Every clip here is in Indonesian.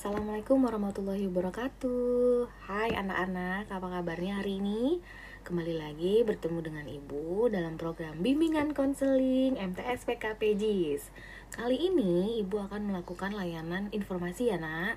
Assalamualaikum warahmatullahi wabarakatuh. Hai anak-anak, apa kabarnya hari ini? Kembali lagi bertemu dengan Ibu dalam program Bimbingan Konseling MTS PKP JIS Kali ini Ibu akan melakukan layanan informasi ya nak.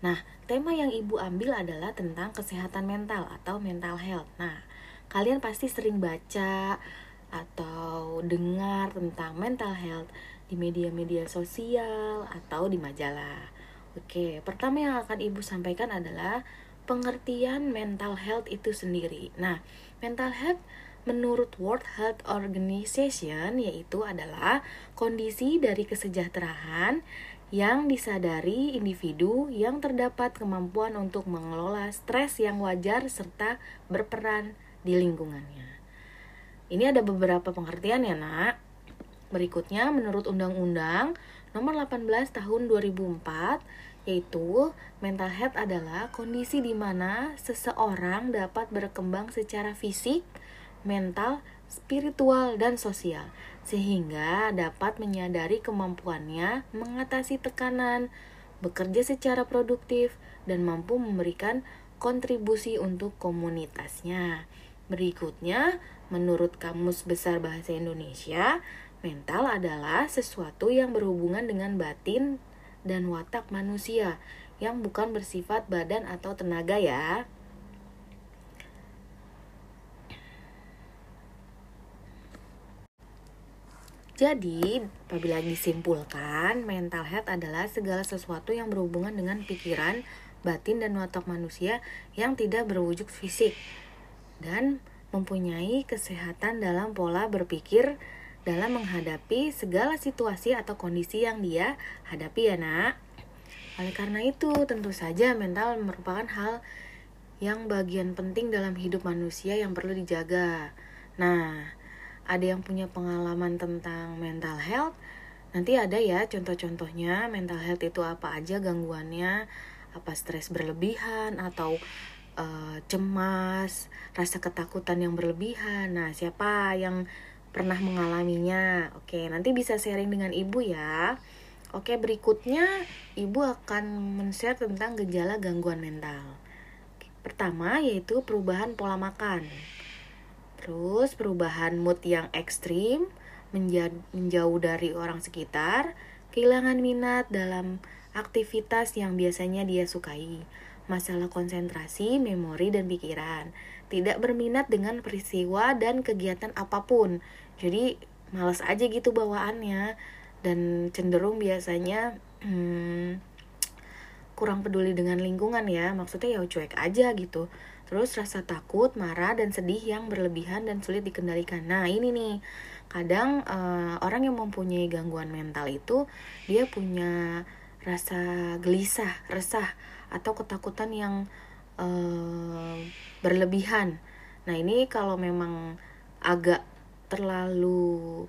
Nah, tema yang Ibu ambil adalah tentang kesehatan mental atau mental health. Nah, kalian pasti sering baca atau dengar tentang mental health di media-media sosial atau di majalah Oke, pertama yang akan Ibu sampaikan adalah pengertian mental health itu sendiri. Nah, mental health menurut World Health Organization yaitu adalah kondisi dari kesejahteraan yang disadari individu yang terdapat kemampuan untuk mengelola stres yang wajar serta berperan di lingkungannya. Ini ada beberapa pengertian ya, Nak. Berikutnya menurut Undang-Undang Nomor 18 Tahun 2004 yaitu mental health adalah kondisi di mana seseorang dapat berkembang secara fisik, mental, spiritual, dan sosial, sehingga dapat menyadari kemampuannya mengatasi tekanan, bekerja secara produktif, dan mampu memberikan kontribusi untuk komunitasnya. Berikutnya, menurut Kamus Besar Bahasa Indonesia, mental adalah sesuatu yang berhubungan dengan batin dan watak manusia yang bukan bersifat badan atau tenaga ya. Jadi, apabila disimpulkan, mental health adalah segala sesuatu yang berhubungan dengan pikiran, batin, dan watak manusia yang tidak berwujud fisik dan mempunyai kesehatan dalam pola berpikir, dalam menghadapi segala situasi atau kondisi yang dia hadapi ya nak. Oleh karena itu, tentu saja mental merupakan hal yang bagian penting dalam hidup manusia yang perlu dijaga. Nah, ada yang punya pengalaman tentang mental health? Nanti ada ya contoh-contohnya mental health itu apa aja gangguannya, apa stres berlebihan atau uh, cemas, rasa ketakutan yang berlebihan. Nah, siapa yang pernah mengalaminya. Oke, nanti bisa sharing dengan ibu ya. Oke, berikutnya ibu akan men-share tentang gejala gangguan mental. Pertama yaitu perubahan pola makan. Terus perubahan mood yang ekstrim, menjauh dari orang sekitar, kehilangan minat dalam aktivitas yang biasanya dia sukai, masalah konsentrasi, memori, dan pikiran, tidak berminat dengan peristiwa dan kegiatan apa pun. Jadi males aja gitu bawaannya dan cenderung biasanya hmm, kurang peduli dengan lingkungan ya. Maksudnya ya cuek aja gitu. Terus rasa takut, marah dan sedih yang berlebihan dan sulit dikendalikan. Nah, ini nih. Kadang uh, orang yang mempunyai gangguan mental itu dia punya rasa gelisah, resah atau ketakutan yang uh, berlebihan. Nah, ini kalau memang agak terlalu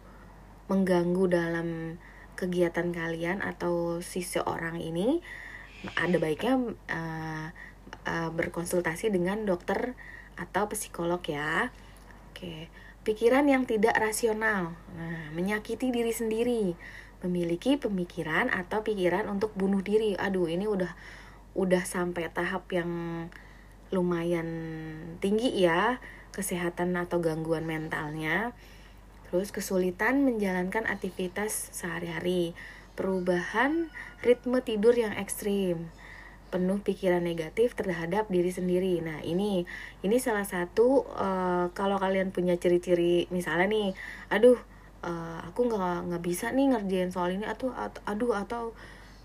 mengganggu dalam kegiatan kalian atau si seorang ini, ada baiknya uh, uh, berkonsultasi dengan dokter atau psikolog ya. Oke, pikiran yang tidak rasional, nah, menyakiti diri sendiri, memiliki pemikiran atau pikiran untuk bunuh diri. Aduh, ini udah udah sampai tahap yang lumayan tinggi ya kesehatan atau gangguan mentalnya. Terus kesulitan menjalankan aktivitas sehari-hari, perubahan ritme tidur yang ekstrim, penuh pikiran negatif terhadap diri sendiri. Nah, ini ini salah satu uh, kalau kalian punya ciri-ciri misalnya nih, aduh, uh, aku nggak nggak bisa nih ngerjain soal ini atau aduh atau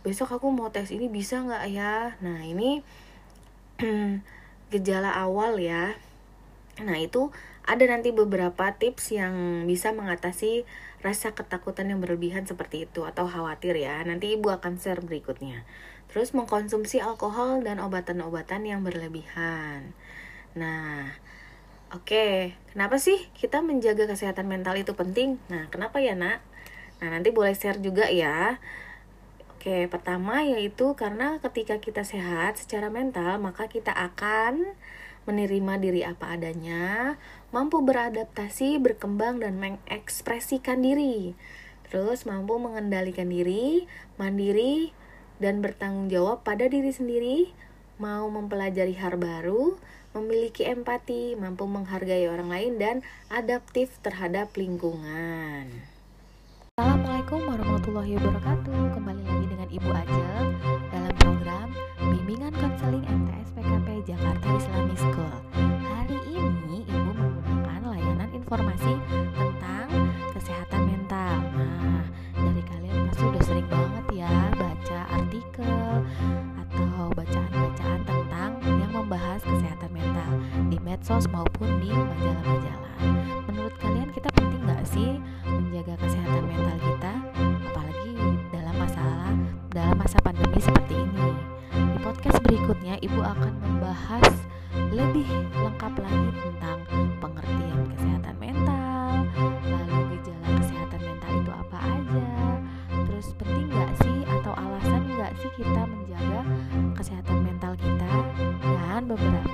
besok aku mau tes ini bisa nggak ya nah ini gejala awal ya nah itu ada nanti beberapa tips yang bisa mengatasi rasa ketakutan yang berlebihan seperti itu atau khawatir ya nanti ibu akan share berikutnya terus mengkonsumsi alkohol dan obatan-obatan yang berlebihan nah Oke, kenapa sih kita menjaga kesehatan mental itu penting? Nah, kenapa ya, Nak? Nah, nanti boleh share juga ya. Oke, pertama yaitu karena ketika kita sehat secara mental, maka kita akan menerima diri apa adanya, mampu beradaptasi, berkembang, dan mengekspresikan diri. Terus mampu mengendalikan diri, mandiri, dan bertanggung jawab pada diri sendiri, mau mempelajari hal baru, memiliki empati, mampu menghargai orang lain, dan adaptif terhadap lingkungan. Assalamualaikum warahmatullahi wabarakatuh. Kembali lagi dengan Ibu Ajel medsos maupun di majalah-majalah. Menurut kalian kita penting nggak sih menjaga kesehatan mental kita, apalagi dalam masalah dalam masa pandemi seperti ini? Di podcast berikutnya, Ibu akan membahas lebih lengkap lagi tentang pengertian kesehatan mental, lalu gejala kesehatan mental itu apa aja, terus penting nggak sih atau alasan nggak sih kita menjaga kesehatan mental kita, dan beberapa